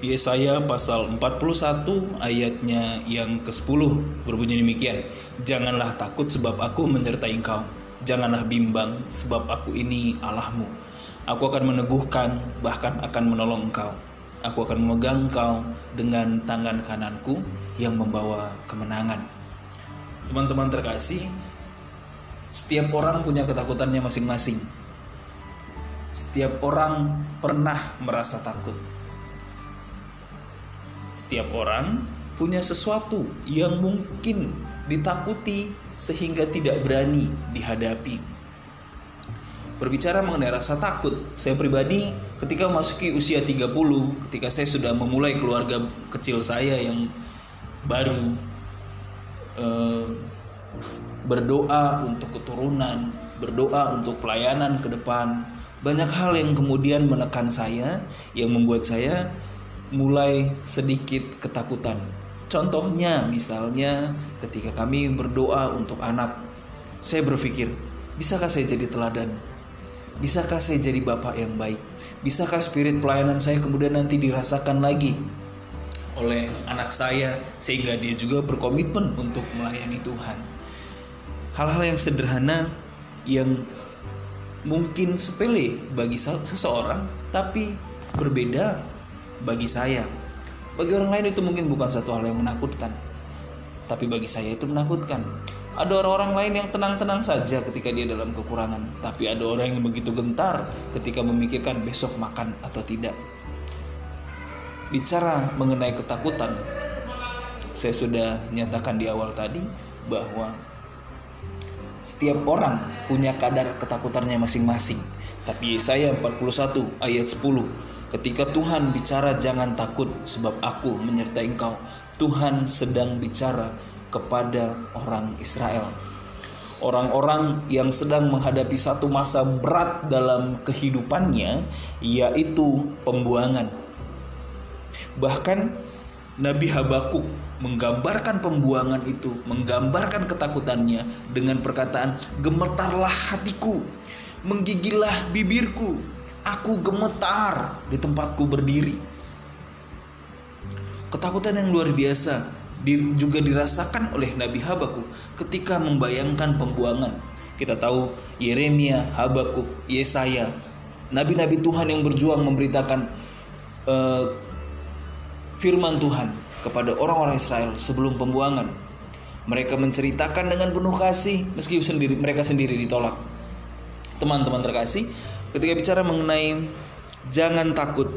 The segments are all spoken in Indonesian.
Yesaya pasal 41 ayatnya yang ke-10 berbunyi demikian. Janganlah takut sebab aku menyertai engkau. Janganlah bimbang sebab aku ini Allahmu. Aku akan meneguhkan bahkan akan menolong engkau. Aku akan memegang engkau dengan tangan kananku yang membawa kemenangan. Teman-teman terkasih, setiap orang punya ketakutannya masing-masing. Setiap orang pernah merasa takut setiap orang punya sesuatu yang mungkin ditakuti sehingga tidak berani dihadapi. Berbicara mengenai rasa takut, saya pribadi ketika memasuki usia 30, ketika saya sudah memulai keluarga kecil saya yang baru eh, berdoa untuk keturunan, berdoa untuk pelayanan ke depan, banyak hal yang kemudian menekan saya yang membuat saya mulai sedikit ketakutan. Contohnya misalnya ketika kami berdoa untuk anak, saya berpikir, bisakah saya jadi teladan? Bisakah saya jadi bapak yang baik? Bisakah spirit pelayanan saya kemudian nanti dirasakan lagi oleh anak saya sehingga dia juga berkomitmen untuk melayani Tuhan? Hal-hal yang sederhana yang mungkin sepele bagi seseorang tapi berbeda bagi saya. Bagi orang lain itu mungkin bukan satu hal yang menakutkan. Tapi bagi saya itu menakutkan. Ada orang-orang lain yang tenang-tenang saja ketika dia dalam kekurangan, tapi ada orang yang begitu gentar ketika memikirkan besok makan atau tidak. Bicara mengenai ketakutan, saya sudah nyatakan di awal tadi bahwa setiap orang punya kadar ketakutannya masing-masing. Tapi saya 41 ayat 10 Ketika Tuhan bicara jangan takut sebab aku menyertai engkau. Tuhan sedang bicara kepada orang Israel. Orang-orang yang sedang menghadapi satu masa berat dalam kehidupannya yaitu pembuangan. Bahkan Nabi Habakuk menggambarkan pembuangan itu, menggambarkan ketakutannya dengan perkataan gemetarlah hatiku, menggigillah bibirku, Aku gemetar di tempatku berdiri. Ketakutan yang luar biasa juga dirasakan oleh Nabi Habakuk ketika membayangkan pembuangan. Kita tahu Yeremia, Habakuk, Yesaya, nabi-nabi Tuhan yang berjuang memberitakan uh, firman Tuhan kepada orang-orang Israel sebelum pembuangan. Mereka menceritakan dengan penuh kasih meski sendiri mereka sendiri ditolak. Teman-teman terkasih, ketika bicara mengenai jangan takut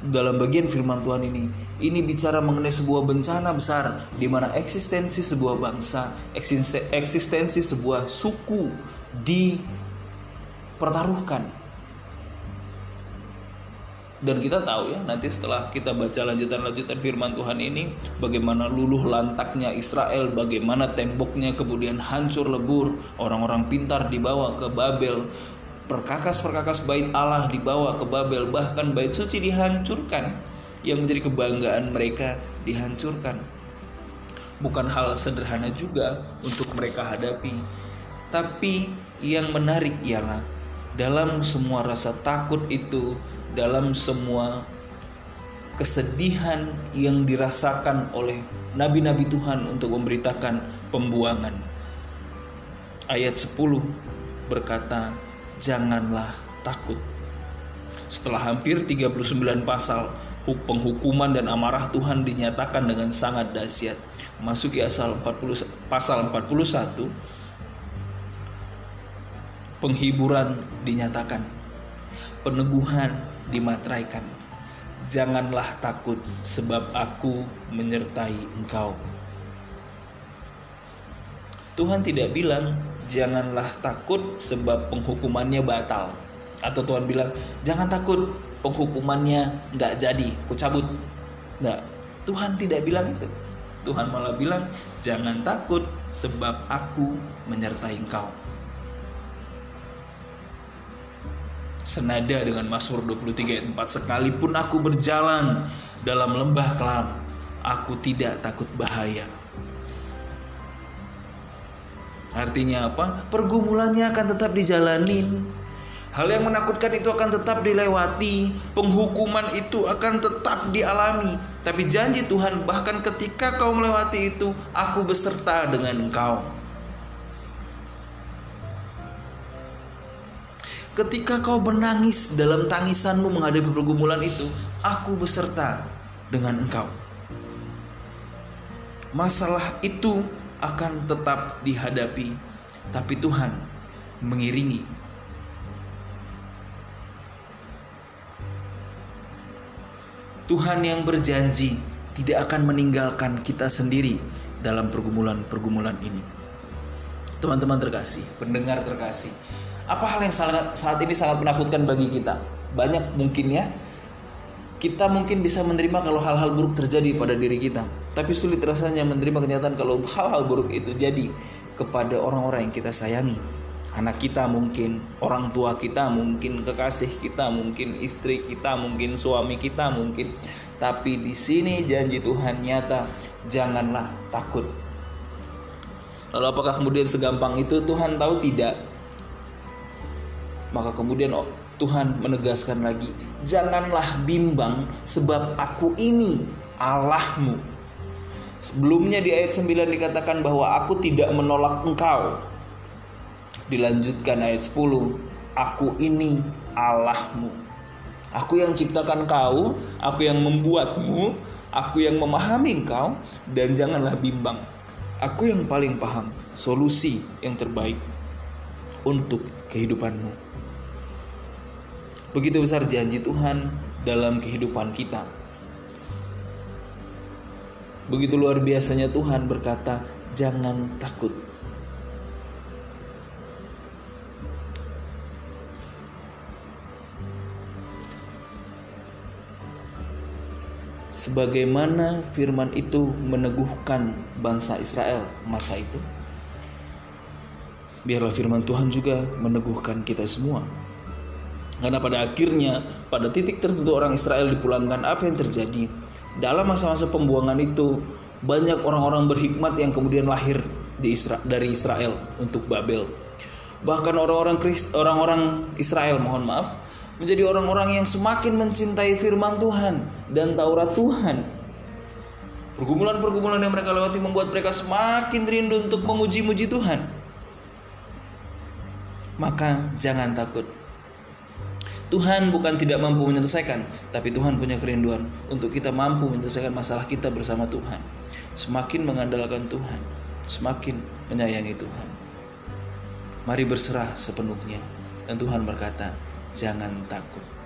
dalam bagian firman Tuhan ini ini bicara mengenai sebuah bencana besar di mana eksistensi sebuah bangsa eksistensi sebuah suku dipertaruhkan dan kita tahu ya nanti setelah kita baca lanjutan-lanjutan firman Tuhan ini bagaimana luluh lantaknya Israel bagaimana temboknya kemudian hancur lebur orang-orang pintar dibawa ke Babel perkakas-perkakas bait Allah dibawa ke Babel bahkan bait suci dihancurkan. Yang menjadi kebanggaan mereka dihancurkan. Bukan hal sederhana juga untuk mereka hadapi. Tapi yang menarik ialah dalam semua rasa takut itu dalam semua kesedihan yang dirasakan oleh nabi-nabi Tuhan untuk memberitakan pembuangan ayat 10 berkata janganlah takut. Setelah hampir 39 pasal, penghukuman dan amarah Tuhan dinyatakan dengan sangat dahsyat. Masuki asal 40 pasal 41 penghiburan dinyatakan. Peneguhan dimatraikan. Janganlah takut sebab aku menyertai engkau. Tuhan tidak bilang janganlah takut sebab penghukumannya batal. Atau Tuhan bilang jangan takut penghukumannya nggak jadi, ku cabut. Nggak, Tuhan tidak bilang itu. Tuhan malah bilang jangan takut sebab aku menyertai engkau. Senada dengan Mazmur 23 ayat 4 Sekalipun aku berjalan dalam lembah kelam Aku tidak takut bahaya Artinya apa? Pergumulannya akan tetap dijalanin. Hal yang menakutkan itu akan tetap dilewati, penghukuman itu akan tetap dialami. Tapi janji Tuhan, bahkan ketika kau melewati itu, aku beserta dengan engkau. Ketika kau menangis dalam tangisanmu menghadapi pergumulan itu, aku beserta dengan engkau. Masalah itu akan tetap dihadapi, tapi Tuhan mengiringi Tuhan yang berjanji tidak akan meninggalkan kita sendiri dalam pergumulan-pergumulan ini. Teman-teman terkasih, pendengar terkasih, apa hal yang sangat, saat ini sangat menakutkan bagi kita? Banyak mungkin ya. Kita mungkin bisa menerima kalau hal-hal buruk terjadi pada diri kita, tapi sulit rasanya menerima kenyataan kalau hal-hal buruk itu jadi kepada orang-orang yang kita sayangi anak kita mungkin, orang tua kita mungkin, kekasih kita mungkin, istri kita mungkin, suami kita mungkin. Tapi di sini janji Tuhan nyata, janganlah takut. Lalu apakah kemudian segampang itu Tuhan tahu tidak? Maka kemudian oh, Tuhan menegaskan lagi, janganlah bimbang sebab aku ini Allahmu. Sebelumnya di ayat 9 dikatakan bahwa aku tidak menolak engkau Dilanjutkan ayat 10, Aku ini Allahmu. Aku yang ciptakan kau, aku yang membuatmu, aku yang memahami engkau, dan janganlah bimbang. Aku yang paling paham solusi yang terbaik untuk kehidupanmu. Begitu besar janji Tuhan dalam kehidupan kita. Begitu luar biasanya Tuhan berkata, "Jangan takut, sebagaimana firman itu meneguhkan bangsa Israel masa itu. Biarlah firman Tuhan juga meneguhkan kita semua. Karena pada akhirnya, pada titik tertentu orang Israel dipulangkan, apa yang terjadi? Dalam masa-masa pembuangan itu, banyak orang-orang berhikmat yang kemudian lahir di Isra dari Israel untuk Babel. Bahkan orang-orang orang-orang Israel, mohon maaf, menjadi orang-orang yang semakin mencintai firman Tuhan dan Taurat Tuhan. Pergumulan-pergumulan yang mereka lewati membuat mereka semakin rindu untuk memuji-muji Tuhan. Maka jangan takut. Tuhan bukan tidak mampu menyelesaikan, tapi Tuhan punya kerinduan untuk kita mampu menyelesaikan masalah kita bersama Tuhan. Semakin mengandalkan Tuhan, semakin menyayangi Tuhan. Mari berserah sepenuhnya. Dan Tuhan berkata, jangan takut.